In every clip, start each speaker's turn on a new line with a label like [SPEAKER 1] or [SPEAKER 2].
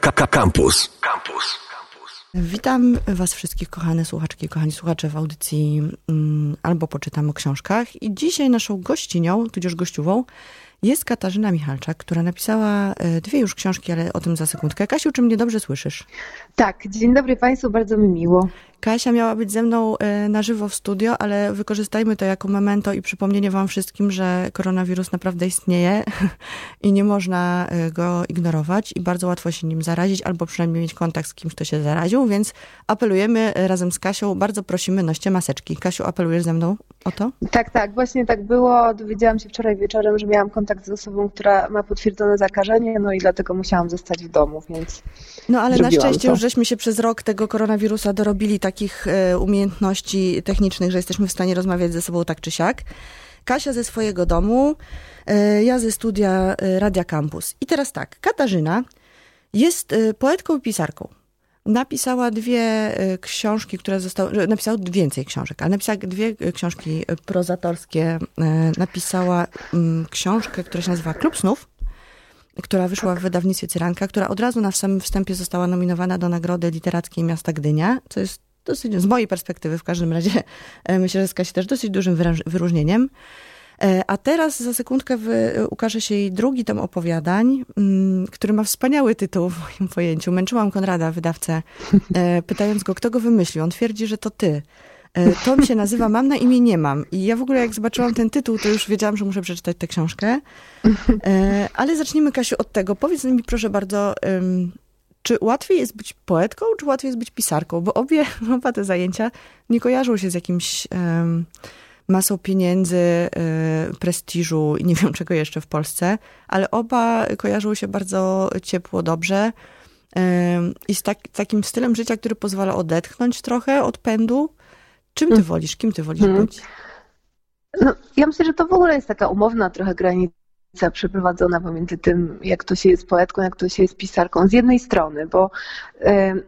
[SPEAKER 1] Campus. Campus.
[SPEAKER 2] Witam Was wszystkich, kochane słuchaczki, kochani słuchacze w audycji mm, albo poczytam o książkach. I dzisiaj naszą gościnią, tudzież gościową, jest Katarzyna Michalczak, która napisała e, dwie już książki, ale o tym za sekundkę. Kasiu, czy mnie dobrze słyszysz?
[SPEAKER 3] Tak, dzień dobry Państwu, bardzo mi miło.
[SPEAKER 2] Kasia miała być ze mną e, na żywo w studio, ale wykorzystajmy to jako memento i przypomnienie Wam wszystkim, że koronawirus naprawdę istnieje i nie można e, go ignorować i bardzo łatwo się nim zarazić, albo przynajmniej mieć kontakt z kimś, kto się zaraził, więc apelujemy razem z Kasią, bardzo prosimy, noście maseczki. Kasiu, apelujesz ze mną o to?
[SPEAKER 3] Tak, tak, właśnie tak było. Dowiedziałam się wczoraj wieczorem, że miałam kontakt z osobą, która ma potwierdzone zakażenie, no i dlatego musiałam zostać w domu, więc.
[SPEAKER 2] No ale na szczęście to. już żeśmy się przez rok tego koronawirusa dorobili takich e, umiejętności technicznych, że jesteśmy w stanie rozmawiać ze sobą tak czy siak. Kasia ze swojego domu, e, ja ze studia e, Radia Campus. I teraz tak, Katarzyna jest poetką i pisarką. Napisała dwie y, książki, które zostały, napisała więcej książek, ale napisała dwie y, książki prozatorskie. Y, napisała mm, książkę, która się nazywa Klub Snów, która wyszła w wydawnictwie Cyranka, która od razu na samym wstępie została nominowana do Nagrody Literackiej Miasta Gdynia, co jest dosyć, z mojej perspektywy w każdym razie, myślę, że skaże się też dosyć dużym wyróżnieniem. E, a teraz za sekundkę ukaże się jej drugi tom opowiadań, mm, który ma wspaniały tytuł w moim pojęciu. Męczyłam Konrada, wydawcę, e, pytając go, kto go wymyślił. On twierdzi, że to ty. E, tom się nazywa Mam na imię nie mam. I ja w ogóle jak zobaczyłam ten tytuł, to już wiedziałam, że muszę przeczytać tę książkę. Ale zacznijmy, Kasiu, od tego. Powiedz mi proszę bardzo, czy łatwiej jest być poetką, czy łatwiej jest być pisarką? Bo obie, oba te zajęcia nie kojarzą się z jakimś... Masą pieniędzy, y, prestiżu i nie wiem czego jeszcze w Polsce, ale oba kojarzą się bardzo ciepło, dobrze y, i z tak, takim stylem życia, który pozwala odetchnąć trochę od pędu. Czym ty hmm. wolisz? Kim ty wolisz hmm. być?
[SPEAKER 3] No, ja myślę, że to w ogóle jest taka umowna trochę granica przeprowadzona pomiędzy tym, jak to się jest poetką, jak to się jest pisarką. Z jednej strony, bo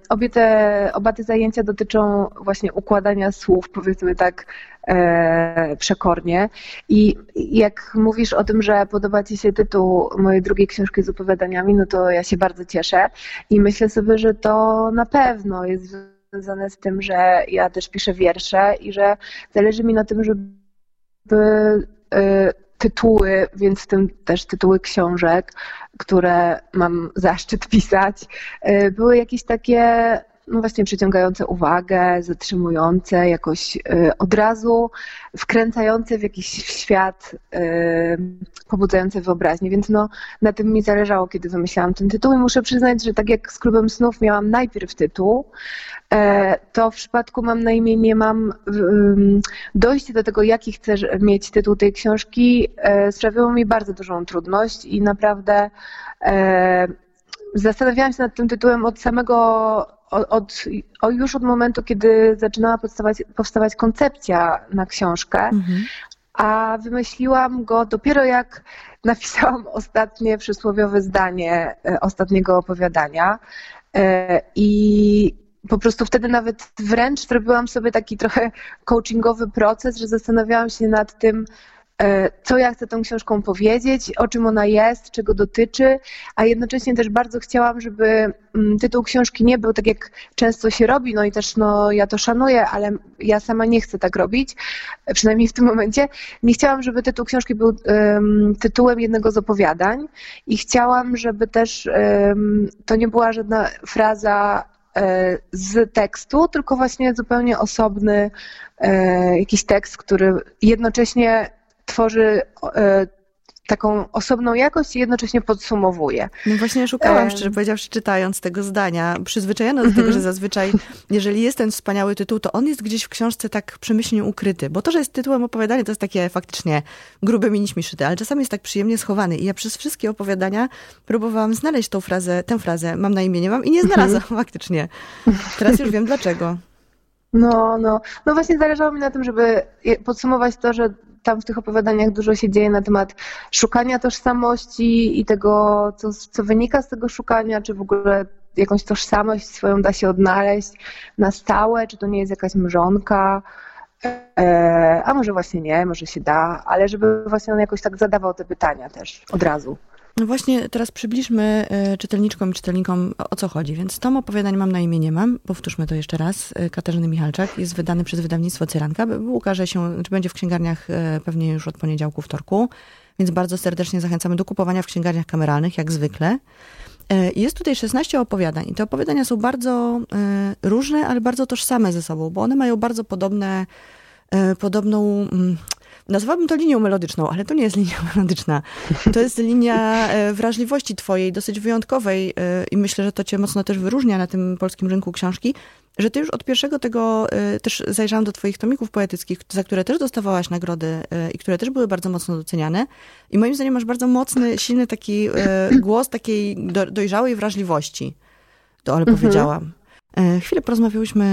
[SPEAKER 3] obie te, oba te zajęcia dotyczą właśnie układania słów, powiedzmy tak e, przekornie. I jak mówisz o tym, że podoba Ci się tytuł mojej drugiej książki z opowiadaniami, no to ja się bardzo cieszę i myślę sobie, że to na pewno jest związane z tym, że ja też piszę wiersze i że zależy mi na tym, żeby e, tytuły, więc w tym też tytuły książek, które mam zaszczyt pisać, e, były jakieś takie no właśnie przyciągające uwagę, zatrzymujące, jakoś y, od razu wkręcające w jakiś świat, y, pobudzające wyobraźnię, więc no na tym mi zależało, kiedy wymyślałam ten tytuł. I muszę przyznać, że tak jak z Klubem Snów miałam najpierw tytuł, e, to w przypadku Mam na imię nie mam dojście do tego, jaki chcę mieć tytuł tej książki, e, sprawiło mi bardzo dużą trudność i naprawdę e, zastanawiałam się nad tym tytułem od samego od, już od momentu, kiedy zaczynała powstawać, powstawać koncepcja na książkę, mhm. a wymyśliłam go dopiero jak napisałam ostatnie przysłowiowe zdanie e, ostatniego opowiadania. E, I po prostu wtedy nawet wręcz zrobiłam sobie taki trochę coachingowy proces, że zastanawiałam się nad tym, co ja chcę tą książką powiedzieć, o czym ona jest, czego dotyczy, a jednocześnie też bardzo chciałam, żeby mm, tytuł książki nie był tak, jak często się robi, no i też no, ja to szanuję, ale ja sama nie chcę tak robić, przynajmniej w tym momencie. Nie chciałam, żeby tytuł książki był um, tytułem jednego z opowiadań i chciałam, żeby też um, to nie była żadna fraza e, z tekstu, tylko właśnie zupełnie osobny e, jakiś tekst, który jednocześnie tworzy e, taką osobną jakość i jednocześnie podsumowuje.
[SPEAKER 2] No właśnie szukałam, szczerze powiedziawszy, czytając tego zdania, przyzwyczajona do tego, że mhm. zazwyczaj, jeżeli jest ten wspaniały tytuł, to on jest gdzieś w książce tak przemyślnie ukryty, bo to, że jest tytułem opowiadania, to jest takie faktycznie grube miniśmy szyte, ale czasami jest tak przyjemnie schowany i ja przez wszystkie opowiadania próbowałam znaleźć tą frazę, tę frazę, mam na imię, nie mam i nie znalazłam mhm. faktycznie. Teraz już wiem dlaczego.
[SPEAKER 3] No, no. No właśnie zależało mi na tym, żeby podsumować to, że tam w tych opowiadaniach dużo się dzieje na temat szukania tożsamości i tego, co, co wynika z tego szukania, czy w ogóle jakąś tożsamość swoją da się odnaleźć na stałe, czy to nie jest jakaś mrzonka, e, a może właśnie nie, może się da, ale żeby właśnie on jakoś tak zadawał te pytania też od razu.
[SPEAKER 2] No właśnie teraz przybliżmy e, czytelniczkom i czytelnikom o co chodzi. Więc tom opowiadań Mam na imię nie mam. Powtórzmy to jeszcze raz. E, Katarzyny Michalczak jest wydany przez wydawnictwo Cyranka. Ukaże się, czy będzie w księgarniach e, pewnie już od poniedziałku, wtorku. Więc bardzo serdecznie zachęcamy do kupowania w księgarniach kameralnych, jak zwykle. Jest tutaj 16 opowiadań i te opowiadania są bardzo różne, ale bardzo tożsame ze sobą, bo one mają bardzo podobne, podobną mm, Nazwałabym to linią melodyczną, ale to nie jest linia melodyczna. To jest linia e, wrażliwości twojej, dosyć wyjątkowej e, i myślę, że to cię mocno też wyróżnia na tym polskim rynku książki, że ty już od pierwszego tego, e, też zajrzałam do twoich tomików poetyckich, za które też dostawałaś nagrody i które też były bardzo mocno doceniane. I moim zdaniem masz bardzo mocny, silny taki głos takiej dojrzałej wrażliwości. To ale mhm. powiedziałam. E, chwilę porozmawiałyśmy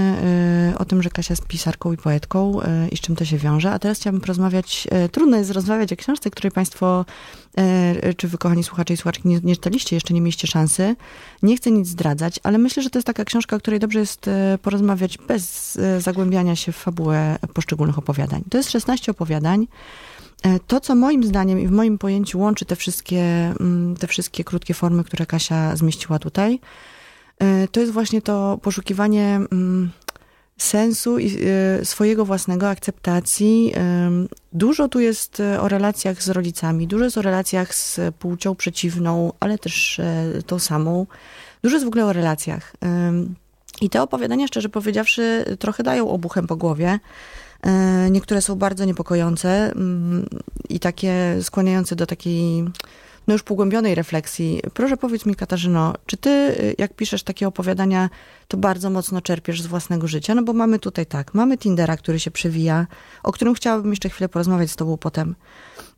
[SPEAKER 2] e, o tym, że Kasia jest pisarką i poetką e, i z czym to się wiąże, a teraz chciałabym porozmawiać, trudno jest rozmawiać o książce, której Państwo, czy wy kochani słuchacze i słuchaczki nie, nie czytaliście, jeszcze nie mieliście szansy. Nie chcę nic zdradzać, ale myślę, że to jest taka książka, o której dobrze jest porozmawiać bez zagłębiania się w fabułę poszczególnych opowiadań. To jest 16 opowiadań. To, co moim zdaniem i w moim pojęciu łączy te wszystkie, mm, te wszystkie krótkie formy, które Kasia zmieściła tutaj, to jest właśnie to poszukiwanie mm, sensu i e, swojego własnego, akceptacji. E, dużo tu jest o relacjach z rodzicami, dużo jest o relacjach z płcią przeciwną, ale też tą samą. Dużo jest w ogóle o relacjach. I te opowiadania, szczerze powiedziawszy, trochę dają obuchem po głowie. Niektóre są bardzo niepokojące mm, i takie skłaniające do takiej no już pogłębionej refleksji. Proszę powiedz mi, Katarzyno, czy ty, y, jak piszesz takie opowiadania, to bardzo mocno czerpiesz z własnego życia? No bo mamy tutaj tak, mamy Tindera, który się przewija, o którym chciałabym jeszcze chwilę porozmawiać z tobą potem.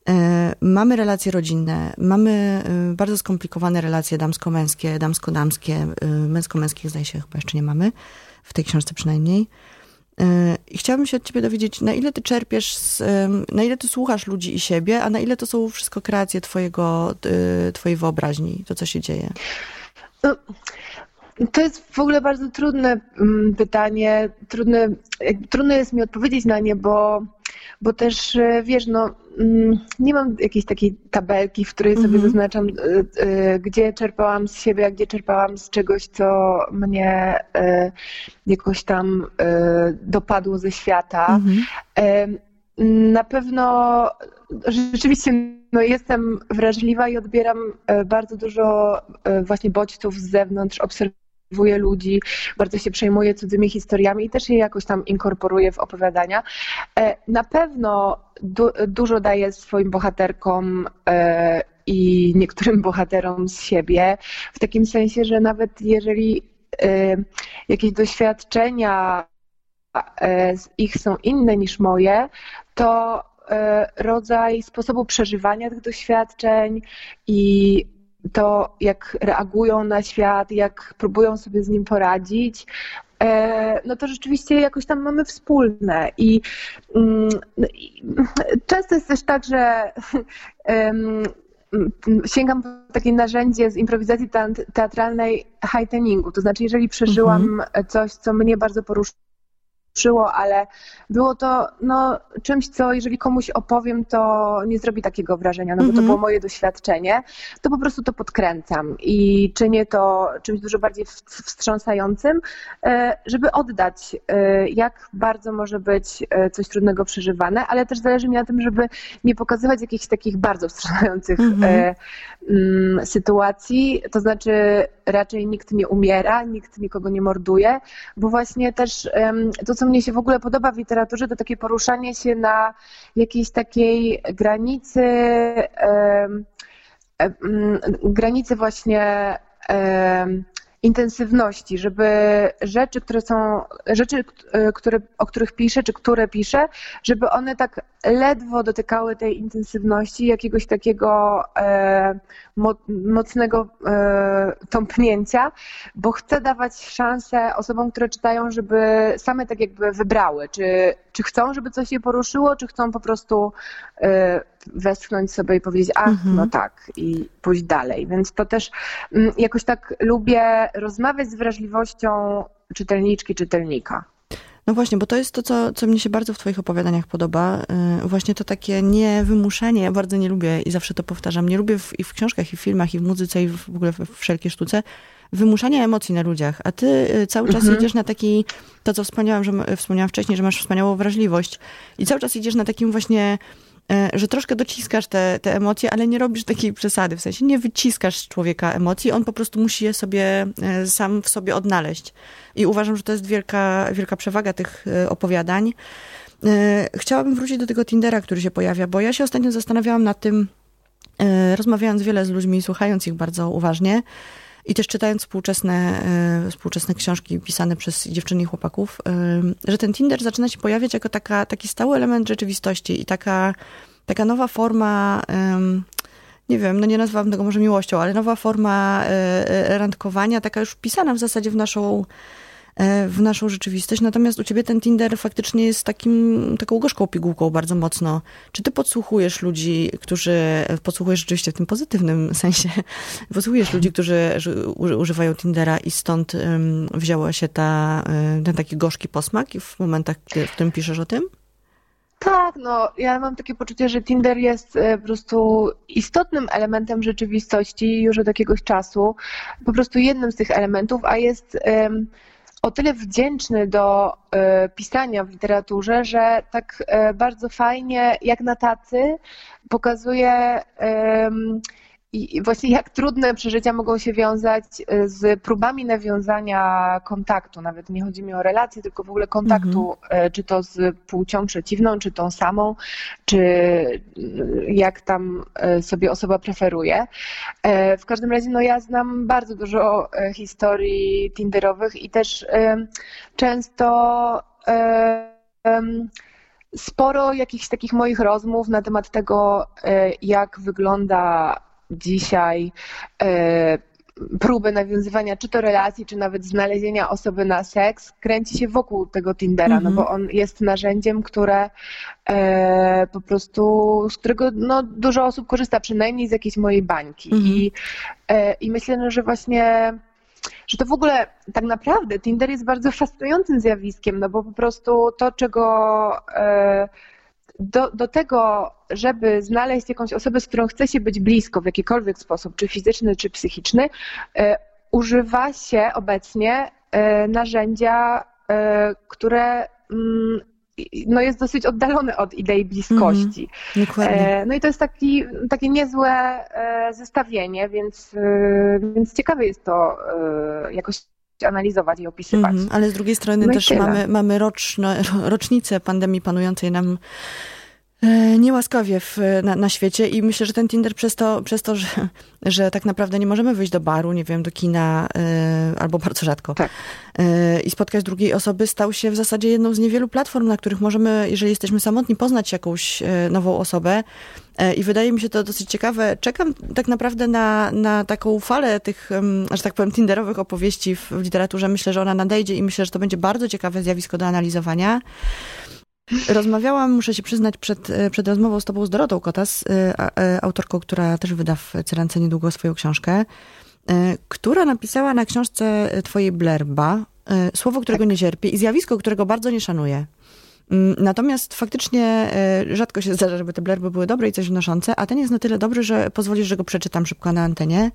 [SPEAKER 2] E, mamy relacje rodzinne, mamy y, bardzo skomplikowane relacje damsko-męskie, damsko-damskie, y, męsko-męskich zdaje się chyba jeszcze nie mamy, w tej książce przynajmniej. E, I chciałabym się od ciebie dowiedzieć, na ile ty czerpiesz, z, na ile ty słuchasz ludzi i siebie, a na ile to są wszystko kreacje twojego, e, twojej wyobraźni, to co się dzieje? No,
[SPEAKER 3] to jest w ogóle bardzo trudne mm, pytanie. Trudne, trudno jest mi odpowiedzieć na nie, bo bo też e, wiesz, no mm, nie mam jakiejś takiej tabelki, w której sobie mm -hmm. zaznaczam, e, e, gdzie czerpałam z siebie, a gdzie czerpałam z czegoś, co mnie jakoś tam dopadło ze świata. Mm -hmm. Na pewno rzeczywiście no, jestem wrażliwa i odbieram bardzo dużo właśnie bodźców z zewnątrz, obserwuję obserwuję ludzi, bardzo się przejmuję cudzymi historiami i też je jakoś tam inkorporuję w opowiadania. E, na pewno du dużo daję swoim bohaterkom e, i niektórym bohaterom z siebie, w takim sensie, że nawet jeżeli e, jakieś doświadczenia ich są inne niż moje, to rodzaj sposobu przeżywania tych doświadczeń i to, jak reagują na świat, jak próbują sobie z nim poradzić, e, no to rzeczywiście jakoś tam mamy wspólne. I, mm, no często jest też tak, że sięgam po takie narzędzie z improwizacji teatralnej heighteningu. To znaczy, jeżeli przeżyłam mhm. coś, co mnie bardzo poruszyło, ale było to no, czymś, co jeżeli komuś opowiem, to nie zrobi takiego wrażenia, no bo to mhm. było moje doświadczenie, to po prostu to podkręcam i czynię to czymś dużo bardziej wstrząsającym, e, żeby oddać, e, jak bardzo może być e, coś trudnego przeżywane, ale też zależy mi na tym, żeby nie pokazywać jakichś takich bardzo wstrząsających mhm. Mm, sytuacji, to znaczy raczej nikt nie umiera, nikt nikogo nie morduje, bo właśnie też to, co mnie się w ogóle podoba w literaturze, to takie poruszanie się na jakiejś takiej granicy, granicy właśnie intensywności, żeby rzeczy, które są, rzeczy, które, o których piszę, czy które piszę, żeby one tak ledwo dotykały tej intensywności, jakiegoś takiego e, mocnego e, tąpnięcia, bo chcę dać szansę osobom, które czytają, żeby same tak jakby wybrały, czy, czy chcą, żeby coś je poruszyło, czy chcą po prostu e, westchnąć sobie i powiedzieć, ach, mhm. no tak, i pójść dalej. Więc to też m, jakoś tak lubię rozmawiać z wrażliwością czytelniczki, czytelnika.
[SPEAKER 2] No właśnie, bo to jest to, co, co mnie się bardzo w twoich opowiadaniach podoba. Y, właśnie to takie niewymuszenie, ja bardzo nie lubię i zawsze to powtarzam, nie lubię w, i w książkach, i w filmach, i w muzyce, i w ogóle w wszelkiej sztuce, wymuszania emocji na ludziach, a ty y, cały czas mhm. idziesz na taki, to co wspomniałam, że, wspomniałam wcześniej, że masz wspaniałą wrażliwość i cały czas idziesz na takim właśnie że troszkę dociskasz te, te emocje, ale nie robisz takiej przesady, w sensie nie wyciskasz człowieka emocji, on po prostu musi je sobie e, sam w sobie odnaleźć. I uważam, że to jest wielka, wielka przewaga tych e, opowiadań. Chciałabym wrócić do tego Tindera, który się pojawia, bo ja się ostatnio zastanawiałam nad tym, rozmawiając wiele z ludźmi, słuchając ich bardzo uważnie, i też czytając współczesne, e, współczesne książki pisane przez dziewczyny i chłopaków, e, że ten Tinder zaczyna się pojawiać jako taka, taki stały element rzeczywistości i taka, taka nowa forma nie wiem, no nie nazwałam tego może miłością, ale nowa forma e, randkowania, taka już wpisana w zasadzie w naszą w naszą rzeczywistość. Natomiast u ciebie ten Tinder faktycznie jest takim, taką gorzką pigułką bardzo mocno. Czy ty podsłuchujesz ludzi, którzy, podsłuchujesz rzeczywiście w tym pozytywnym sensie, podsłuchujesz ludzi, którzy używają Tindera i stąd um, wzięła się ta, e, ten taki gorzki posmak w momentach, w którym piszesz o tym?
[SPEAKER 3] Tak, no ja mam takie poczucie, że Tinder jest e, po prostu istotnym elementem rzeczywistości już od jakiegoś czasu, po prostu jednym z tych elementów, a jest um, o tyle wdzięczny do e, pisania w literaturze, że tak e, bardzo fajnie, jak na tacy, pokazuje i właśnie jak trudne przeżycia mogą się wiązać e, z próbami nawiązania kontaktu. Nawet nie chodzi mi o relacje, tylko w ogóle kontaktu, mhm. czy to z płcią przeciwną, czy tą samą, czy jak tam sobie osoba preferuje. W każdym razie, no ja znam bardzo dużo historii tinderowych i też często sporo jakichś takich moich rozmów na temat tego, jak wygląda dzisiaj e, próby nawiązywania czy to relacji, czy nawet znalezienia osoby na seks, kręci się wokół tego Tindera, no bo mhm. on jest narzędziem, które e, po prostu, z którego no, dużo osób korzysta, przynajmniej z jakiejś mojej bańki. Mhm. I, e, I myślę, no, że właśnie że to w ogóle tak naprawdę Tinder jest bardzo fascynującym zjawiskiem, no bo po prostu to, czego e, do, do tego, żeby znaleźć jakąś osobę, z którą chce się być blisko w jakikolwiek sposób, czy fizyczny, czy psychiczny, e, używa się obecnie e, narzędzia, e, które mm, no jest dosyć oddalone od idei bliskości.
[SPEAKER 2] Mm,
[SPEAKER 3] no i to jest taki, takie niezłe zestawienie, więc, więc ciekawe jest to jakoś analizować i opisywać. Mm,
[SPEAKER 2] ale z drugiej strony no też mamy, mamy roczne, rocznicę pandemii panującej nam niełaskawie w, na, na, świecie i myślę, że ten Tinder przez to, przez to że, że tak naprawdę nie możemy wyjść do baru, nie wiem, do kina y, albo bardzo rzadko
[SPEAKER 3] tak.
[SPEAKER 2] y, i spotkać drugiej osoby, stał się w zasadzie jedną z niewielu platform, na których możemy, jeżeli jesteśmy samotni, poznać jakąś y, nową osobę. I wydaje mi się to dosyć ciekawe. Czekam tak naprawdę na, na taką falę tych, że tak powiem, tinderowych opowieści w, w literaturze. Myślę, że ona nadejdzie i myślę, że to będzie bardzo ciekawe zjawisko do analizowania. Rozmawiałam, muszę się przyznać, przed, przed rozmową z tobą z Dorotą Kotas, autorką, która też wyda w Cyrance niedługo swoją książkę, która napisała na książce twojej Blerba słowo, którego tak. nie cierpię i zjawisko, którego bardzo nie szanuję. Mm, natomiast faktycznie e, rzadko się zdarza, żeby te blerby były dobre i coś wnoszące, a ten jest na tyle dobry, że pozwolisz, że go przeczytam szybko na antenie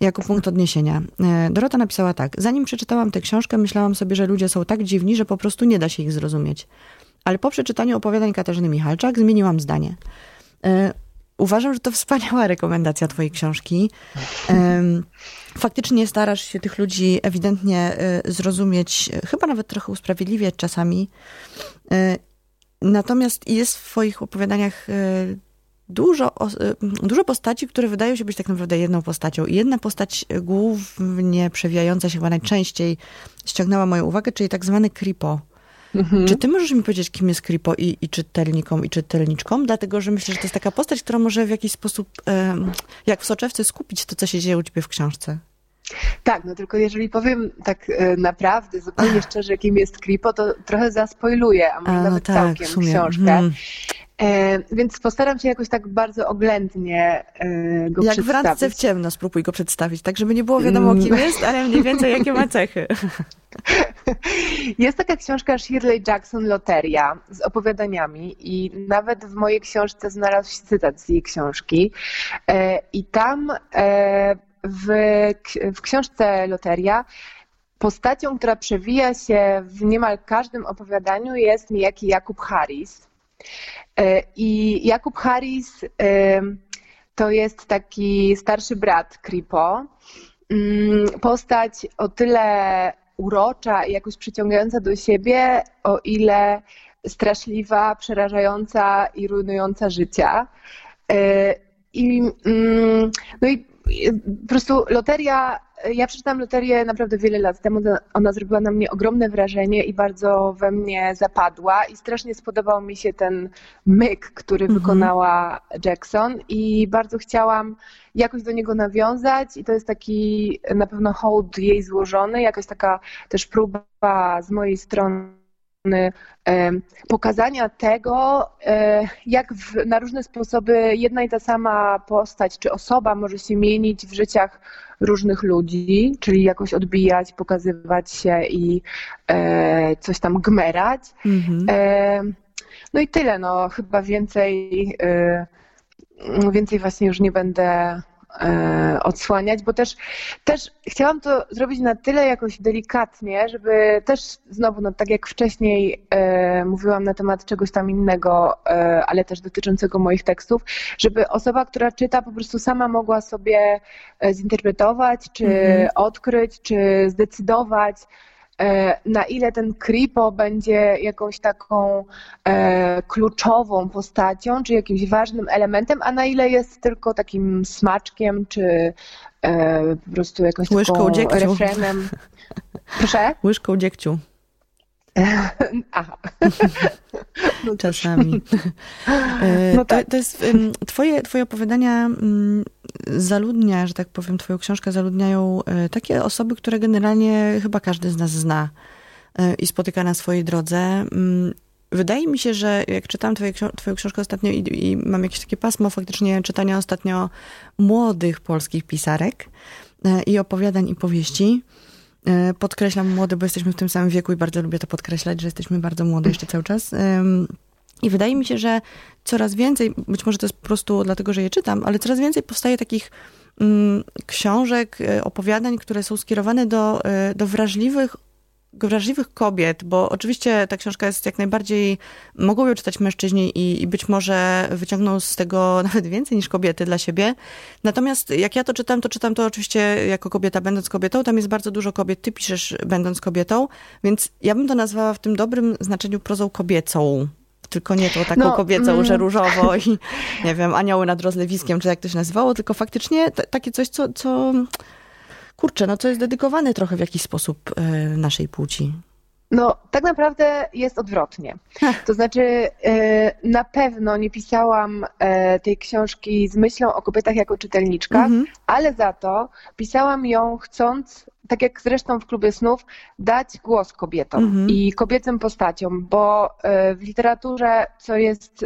[SPEAKER 2] jako punkt odniesienia. E, Dorota napisała tak. Zanim przeczytałam tę książkę, myślałam sobie, że ludzie są tak dziwni, że po prostu nie da się ich zrozumieć. Ale po przeczytaniu opowiadań Katarzyny Michalczak zmieniłam zdanie. E, uważam, że to wspaniała rekomendacja twojej książki. Faktycznie starasz się tych ludzi ewidentnie zrozumieć, chyba nawet trochę usprawiedliwiać czasami. E, natomiast jest w Twoich opowiadaniach e, dużo, e, dużo postaci, które wydają się być tak naprawdę jedną postacią. I jedna postać głównie przewijająca się chyba najczęściej ściągnęła moją uwagę, czyli tak zwany Kripo. Mhm. Czy ty możesz mi powiedzieć, kim jest Kripo i, i czytelnikom, i czytelniczkom? Dlatego, że myślę, że to jest taka postać, która może w jakiś sposób, jak w soczewce, skupić to, co się dzieje u ciebie w książce.
[SPEAKER 3] Tak, no tylko jeżeli powiem tak e, naprawdę, zupełnie szczerze, kim jest Kripo, to trochę zaspoiluję, a może a, no nawet tak, całkiem książkę. Hmm. E, więc postaram się jakoś tak bardzo oględnie e, go
[SPEAKER 2] Jak
[SPEAKER 3] przedstawić.
[SPEAKER 2] Jak w randce w ciemno spróbuj go przedstawić, tak żeby nie było wiadomo kim mm. jest, ale mniej więcej jakie ma cechy.
[SPEAKER 3] Jest taka książka Shirley Jackson Loteria z opowiadaniami i nawet w mojej książce znalazł się cytat z jej książki e, i tam w, w książce Loteria postacią, która przewija się w niemal każdym opowiadaniu jest niejaki Jakub Harris. E, I Jakub Harris to jest taki starszy brat Kripo. Mm, postać o tyle urocza i jakoś przyciągająca do siebie, o ile straszliwa, przerażająca i rujnująca życia. E, I, mm, no i po prostu loteria, ja przeczytałam loterię naprawdę wiele lat temu, ona zrobiła na mnie ogromne wrażenie i bardzo we mnie zapadła i strasznie spodobał mi się ten myk, który mhm. wykonała Jackson i bardzo chciałam jakoś do niego nawiązać i to jest taki na pewno hołd jej złożony, jakaś taka też próba z mojej strony pokazania tego, e, jak w, na różne sposoby jedna i ta sama postać czy osoba może się mienić w życiach różnych ludzi, czyli jakoś odbijać, pokazywać się i e, coś tam gmerać. Mhm. No i tyle, no chyba więcej, e, więcej właśnie już nie będę E, odsłaniać, bo też, też chciałam to zrobić na tyle jakoś delikatnie, żeby też znowu, no tak jak wcześniej e, mówiłam na temat czegoś tam innego, e, ale też dotyczącego moich tekstów, żeby osoba, która czyta, po prostu sama mogła sobie e, zinterpretować, czy mm -hmm. odkryć, czy zdecydować, E, na ile ten Kripo będzie jakąś taką e, kluczową postacią, czy jakimś ważnym elementem, a na ile jest tylko takim smaczkiem, czy e, po prostu jakąś
[SPEAKER 2] Łyżką
[SPEAKER 3] taką
[SPEAKER 2] dziegciu.
[SPEAKER 3] refrenem. Proszę?
[SPEAKER 2] Łyżką dziegciu.
[SPEAKER 3] Aha.
[SPEAKER 2] No Czasami. No tak. to, to, jest, twoje, twoje opowiadania zaludnia, że tak powiem, twoją książkę zaludniają e, takie osoby, które generalnie chyba każdy z nas zna e, i spotyka na swojej drodze. Wydaje mi się, że jak czytam twoje, twoją książkę ostatnio i, i mam jakieś takie pasmo faktycznie czytania ostatnio młodych polskich pisarek e, i opowiadań i powieści, Podkreślam młody, bo jesteśmy w tym samym wieku i bardzo lubię to podkreślać, że jesteśmy bardzo młode jeszcze cały czas. I wydaje mi się, że coraz więcej, być może to jest po prostu dlatego, że je czytam, ale coraz więcej powstaje takich mm, książek, e, opowiadań, które są skierowane do, e, do wrażliwych wrażliwych kobiet, bo oczywiście ta książka jest jak najbardziej, mogą ją czytać mężczyźni i, i, być może wyciągną z tego nawet więcej niż kobiety dla siebie. Natomiast jak ja to czytam, to czytam to oczywiście jako kobieta, będąc kobietą. Tam jest bardzo dużo kobiet, ty piszesz będąc kobietą, więc ja bym to nazwała w tym dobrym znaczeniu prozą kobiecą tylko nie tą taką no, kobiecą, mm. że różowo i nie wiem, anioły nad rozlewiskiem, czy jak to się nazywało, tylko faktycznie takie coś, co, co kurczę, no co jest dedykowane trochę w jakiś sposób y, naszej płci.
[SPEAKER 3] No, tak naprawdę jest odwrotnie. To znaczy, e, na pewno nie pisałam e, tej książki z myślą o kobietach jako czytelniczkach, mm -hmm. ale za to pisałam ją chcąc, tak jak zresztą w klubie snów, dać głos kobietom -hmm. i kobiecym postaciom, bo e, w literaturze, co jest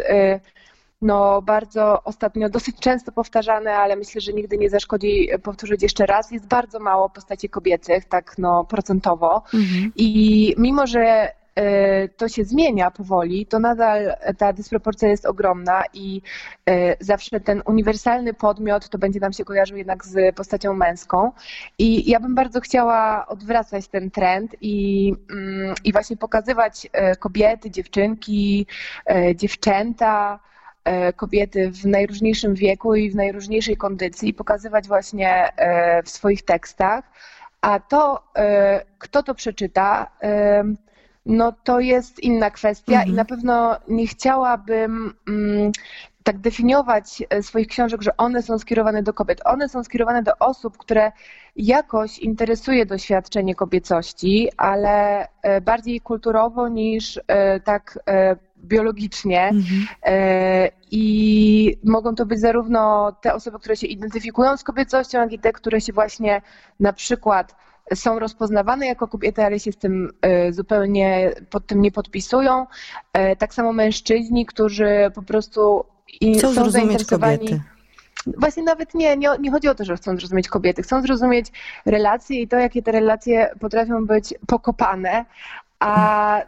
[SPEAKER 3] no, bardzo ostatnio dosyć często powtarzane, ale myślę, że nigdy nie zaszkodzi powtórzyć jeszcze raz. Jest bardzo mało postaci kobiecych, tak no, procentowo. Mhm. I mimo, że e, to się zmienia powoli, to nadal ta dysproporcja jest ogromna i e, zawsze ten uniwersalny podmiot to będzie nam się kojarzył jednak z postacią męską. I ja bym bardzo chciała odwracać ten trend i, mm, i właśnie pokazywać e, kobiety, dziewczynki, dziewczęta, kobiety w najróżniejszym wieku i w najróżniejszej kondycji pokazywać właśnie e, w swoich tekstach. A to, e, kto to przeczyta, no to jest inna kwestia mhm. i na pewno nie chciałabym mm, tak definiować swoich książek, że one są skierowane do kobiet. One są skierowane do osób, które jakoś interesuje doświadczenie kobiecości, ale bardziej kulturowo niż tak biologicznie mhm. E, i mogą to być zarówno te osoby, które się identyfikują z kobiecością, jak i te, które się właśnie na przykład są rozpoznawane jako kobiety, ale się z tym zupełnie pod tym nie podpisują. Tak samo mężczyźni, którzy po prostu
[SPEAKER 2] chcą są zainteresowani. Kobiety.
[SPEAKER 3] Właśnie nawet nie, nie, nie chodzi o to, że chcą zrozumieć kobiety, chcą zrozumieć relacje i to, jakie te relacje potrafią być pokopane, a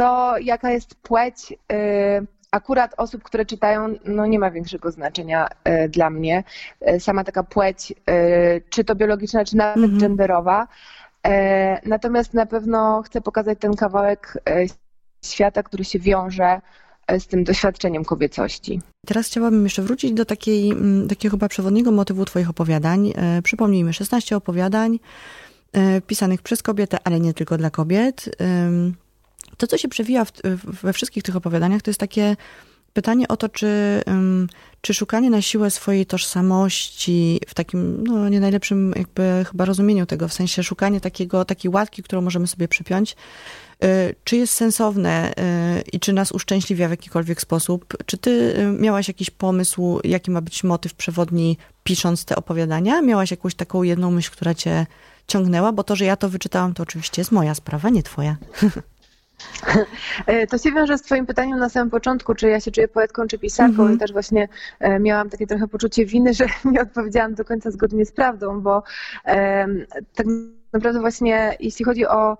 [SPEAKER 3] to, jaka jest płeć y, akurat osób, które czytają, no nie ma większego znaczenia y, dla mnie. Y, sama taka płeć, czy to biologiczna, czy nawet mhm. genderowa. Natomiast na pewno chcę pokazać ten kawałek świata, który się wiąże z tym doświadczeniem kobiecości.
[SPEAKER 2] Teraz chciałabym jeszcze wrócić do takiej, mm, takiego chyba przewodniego motywu Twoich opowiadań. Przypomnijmy, 16 opowiadań pisanych przez kobietę, ale nie tylko dla kobiet to, co się przewija w, we wszystkich tych opowiadaniach, to jest takie pytanie o to, czy, czy szukanie na siłę swojej tożsamości w takim, no nie najlepszym jakby chyba rozumieniu tego, w sensie szukanie takiego, takiej łatki, którą możemy sobie przypiąć, y, czy jest sensowne y, i czy nas uszczęśliwia w jakikolwiek sposób? Czy ty y, miałaś jakiś pomysł, jaki ma być motyw przewodni, pisząc te opowiadania? Miałaś jakąś taką jedną myśl, która cię ciągnęła? Bo to, że ja to wyczytałam, to oczywiście jest moja sprawa, nie twoja.
[SPEAKER 3] E, to się wiąże z Twoim pytaniem na samym początku, czy ja się czuję poetką czy pisarką mm -hmm. i też właśnie e, miałam takie trochę poczucie winy, że nie odpowiedziałam do końca zgodnie z prawdą, bo tak naprawdę właśnie jeśli chodzi o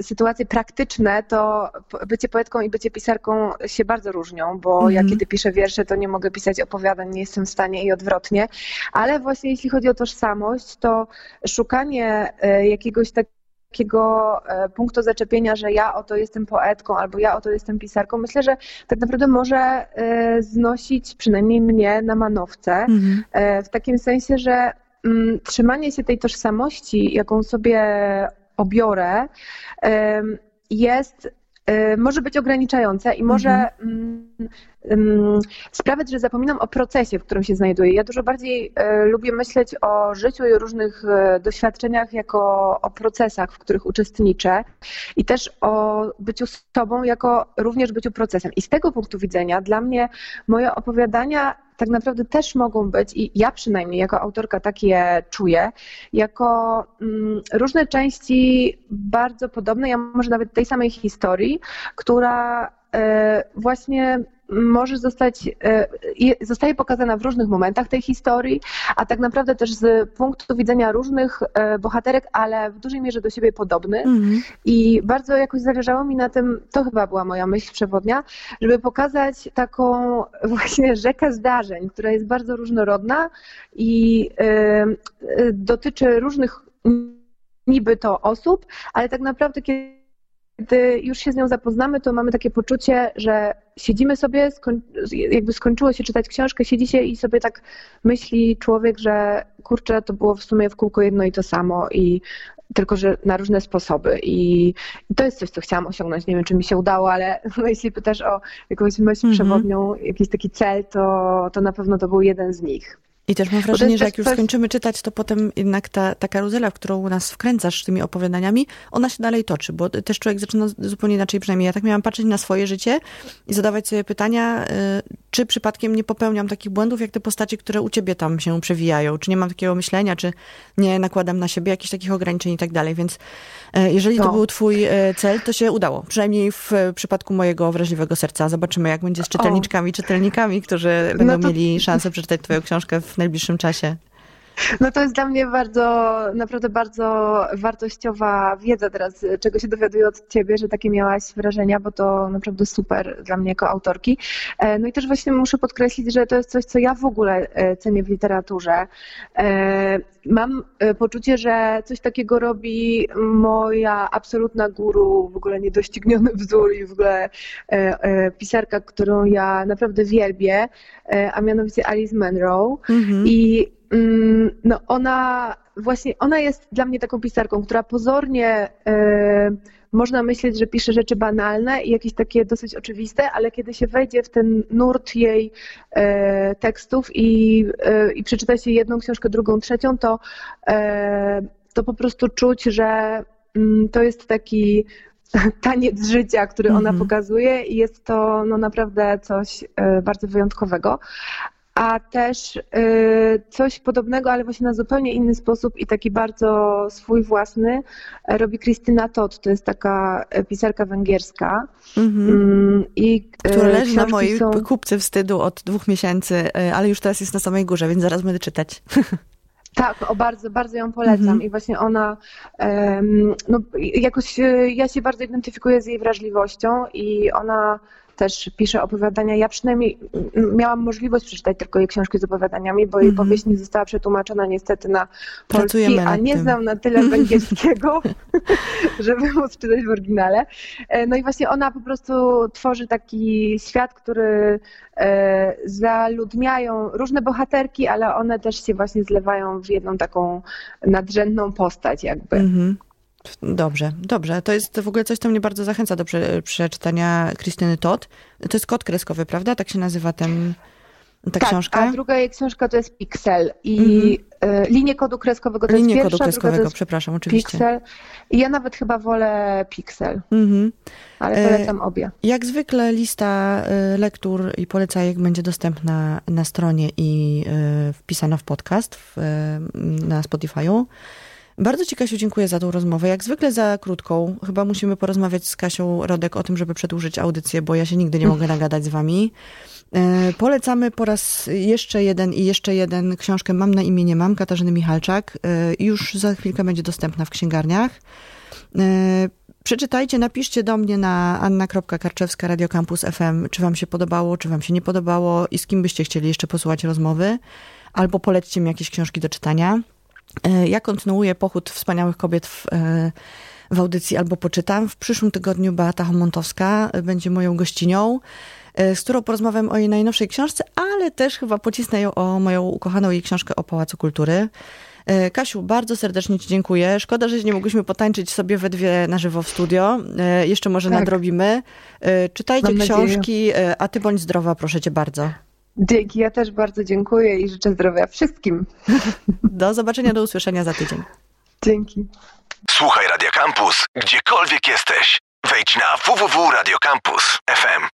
[SPEAKER 3] sytuacje praktyczne, to bycie poetką i bycie pisarką się bardzo różnią, bo mm -hmm. ja mhm. kiedy piszę wiersze, to nie mogę pisać opowiadań, nie jestem w stanie i odwrotnie, ale właśnie jeśli chodzi o tożsamość, to szukanie e, jakiegoś takiego takiego e, punktu zaczepienia, że ja oto jestem poetką albo ja oto jestem pisarką, myślę, że tak naprawdę może e, znosić przynajmniej mnie na manowce. Mhm. E, w takim sensie, że mm, trzymanie się tej tożsamości, jaką sobie obiorę, jest może być ograniczające i może mhm. Sprawiać, że zapominam o procesie, w którym się znajduję. Ja dużo bardziej y, lubię myśleć o życiu i różnych y, doświadczeniach jako o procesach, w których uczestniczę i też o byciu sobą jako również byciu procesem. I z tego punktu widzenia dla mnie moje opowiadania tak naprawdę też mogą być, i ja przynajmniej jako autorka takie czuję, jako mm, różne części bardzo podobne, ja może nawet tej samej historii, która e, właśnie może zostać, e, zostaje pokazana w różnych momentach tej historii, a tak naprawdę też z punktu widzenia różnych e, bohaterek, ale w dużej mierze do siebie podobny. Mhm. I bardzo jakoś zależało mi na tym, to chyba była moja myśl przewodnia, żeby pokazać taką właśnie rzekę zdarzeń, która jest bardzo różnorodna i e, dotyczy różnych niby to osób, ale tak naprawdę kiedy gdy już się z nią zapoznamy, to mamy takie poczucie, że siedzimy sobie, jakby skończyło się czytać książkę, siedzi się i sobie tak myśli człowiek, że kurczę, to było w sumie w kółko jedno i to samo i tylko, że na różne sposoby I, i to jest coś, co chciałam osiągnąć. Nie wiem, czy mi się udało, ale no, jeśli pytasz o jakąś myśl mm -hmm. przewodnią, jakiś taki cel, to, to na pewno to był jeden z nich.
[SPEAKER 2] I też mam wrażenie, że jak już skończymy czytać, to potem jednak ta, ta karuzela, w którą nas wkręcasz tymi opowiadaniami, ona się dalej toczy, bo też człowiek zaczyna zupełnie inaczej, przynajmniej ja tak miałam patrzeć na swoje życie i zadawać sobie pytania, y, czy przypadkiem nie popełniam takich błędów, jak te postaci, które u ciebie tam się przewijają, czy nie mam takiego myślenia, czy nie nakładam na siebie jakichś takich ograniczeń i tak dalej, więc y, jeżeli to, to był twój y, cel, to się udało. Przynajmniej w przypadku mojego wrażliwego serca. Zobaczymy, jak będzie z czytelniczkami, czytelnikami, którzy będą no to... mieli szansę przeczytać twoją książkę w w najbliższym czasie?
[SPEAKER 3] No to jest dla mnie bardzo, naprawdę bardzo wartościowa wiedza teraz, czego się dowiaduję od Ciebie, że takie miałaś wrażenia, bo to naprawdę super dla mnie jako autorki. E, no i też właśnie muszę podkreślić, że to jest coś, co ja w ogóle e, cenię w literaturze. E, mam poczucie, że coś takiego robi moja absolutna guru, w ogóle niedościgniony wzór i w ogóle pisarka, którą ja naprawdę wielbię, a mianowicie Alice Munro. Mhm. I no ona właśnie, ona jest dla mnie taką pisarką, która pozornie e, można myśleć, że pisze rzeczy banalne i jakieś takie dosyć oczywiste, ale kiedy się wejdzie w ten nurt jej e, tekstów i, e, i przeczyta się jedną książkę, drugą, trzecią, to, to po prostu czuć, że mm, to jest taki taniec życia, który ona mm -hmm. pokazuje i jest to no, naprawdę coś bardzo wyjątkowego. A też y, coś podobnego, ale właśnie na zupełnie inny sposób i taki bardzo swój własny e, robi Krystyna Todd. To jest taka e, pisarka węgierska.
[SPEAKER 2] Mhm.
[SPEAKER 3] Mm, I, e,
[SPEAKER 2] Która leży na mojej
[SPEAKER 3] są...
[SPEAKER 2] kupce wstydu od dwóch miesięcy, ale już teraz jest na samej górze, więc zaraz będę czytać.
[SPEAKER 3] Tak, o bardzo, bardzo ją polecam
[SPEAKER 2] Mhm.
[SPEAKER 3] i właśnie ona, em, no jakoś ja się bardzo identyfikuję z jej wrażliwością i ona też pisze opowiadania. Ja przynajmniej mm, miałam możliwość przeczytać tylko jej książki z opowiadaniami, bo jej
[SPEAKER 2] Mhm.
[SPEAKER 3] powieść nie została przetłumaczona niestety na polski, a nie
[SPEAKER 2] tym.
[SPEAKER 3] znam na tyle węgierskiego, żeby móc czytać w oryginale. E, No i właśnie ona po prostu tworzy taki świat, który e, zaludniają różne bohaterki, ale one też się właśnie zlewają w jedną taką nadrzędną postać jakby.
[SPEAKER 2] Mhm. Dobrze, dobrze. To jest w ogóle coś, co mnie bardzo zachęca do prze, przeczytania Krystyny Todd. To jest kod kreskowy, prawda? Tak się nazywa ten, ta
[SPEAKER 3] tak,
[SPEAKER 2] książka?
[SPEAKER 3] a druga jej książka to jest Pixel i e, linię kodu kreskowego to
[SPEAKER 2] Linię
[SPEAKER 3] jest
[SPEAKER 2] kodu
[SPEAKER 3] pierwsza, druga
[SPEAKER 2] kreskowego,
[SPEAKER 3] to jest
[SPEAKER 2] przepraszam, oczywiście.
[SPEAKER 3] Pixel. I ja nawet chyba wolę Pixel,
[SPEAKER 2] Mhm.
[SPEAKER 3] ale
[SPEAKER 2] E,
[SPEAKER 3] polecam obie.
[SPEAKER 2] Jak zwykle lista y, lektur i polecajek będzie dostępna na stronie i wpisana w podcast w, na Spotify'u. Bardzo Ci, Kasiu, dziękuję za tą rozmowę. Jak zwykle za krótką. Chyba musimy porozmawiać z Kasią Rodek o tym, żeby przedłużyć audycję, bo ja się nigdy nie mogę nagadać z Wami. Y, Polecamy po raz jeszcze jeden i jeszcze jeden książkę Mam na imię nie mam, Katarzyny Michalczak. Y, Już za chwilkę będzie dostępna w księgarniach. Y, Przeczytajcie, napiszcie do mnie na anna.karczewska Radio Campus FM, czy wam się podobało, czy wam się nie podobało i z kim byście chcieli jeszcze posłuchać rozmowy, albo polećcie mi jakieś książki do czytania. E, Ja kontynuuję pochód wspaniałych kobiet w, e, w audycji albo poczytam. W przyszłym tygodniu Beata Homontowska będzie moją gościnią, e, z którą porozmawiam o jej najnowszej książce, ale też chyba pocisnę ją o moją ukochaną jej książkę o Pałacu Kultury. Kasiu, bardzo serdecznie Ci dziękuję. Szkoda, że nie mogłyśmy potańczyć sobie we dwie na żywo w studio. Jeszcze może
[SPEAKER 3] Tak.
[SPEAKER 2] nadrobimy. Czytajcie
[SPEAKER 3] Mam nadzieję.
[SPEAKER 2] książki, e, a Ty bądź zdrowa, proszę Cię bardzo.
[SPEAKER 3] Dzięki, ja też bardzo dziękuję i życzę zdrowia wszystkim.
[SPEAKER 2] Do zobaczenia, do usłyszenia za tydzień.
[SPEAKER 3] Dzięki.
[SPEAKER 1] Słuchaj Radio Campus, gdziekolwiek jesteś. Wejdź na www.radiocampus.fm.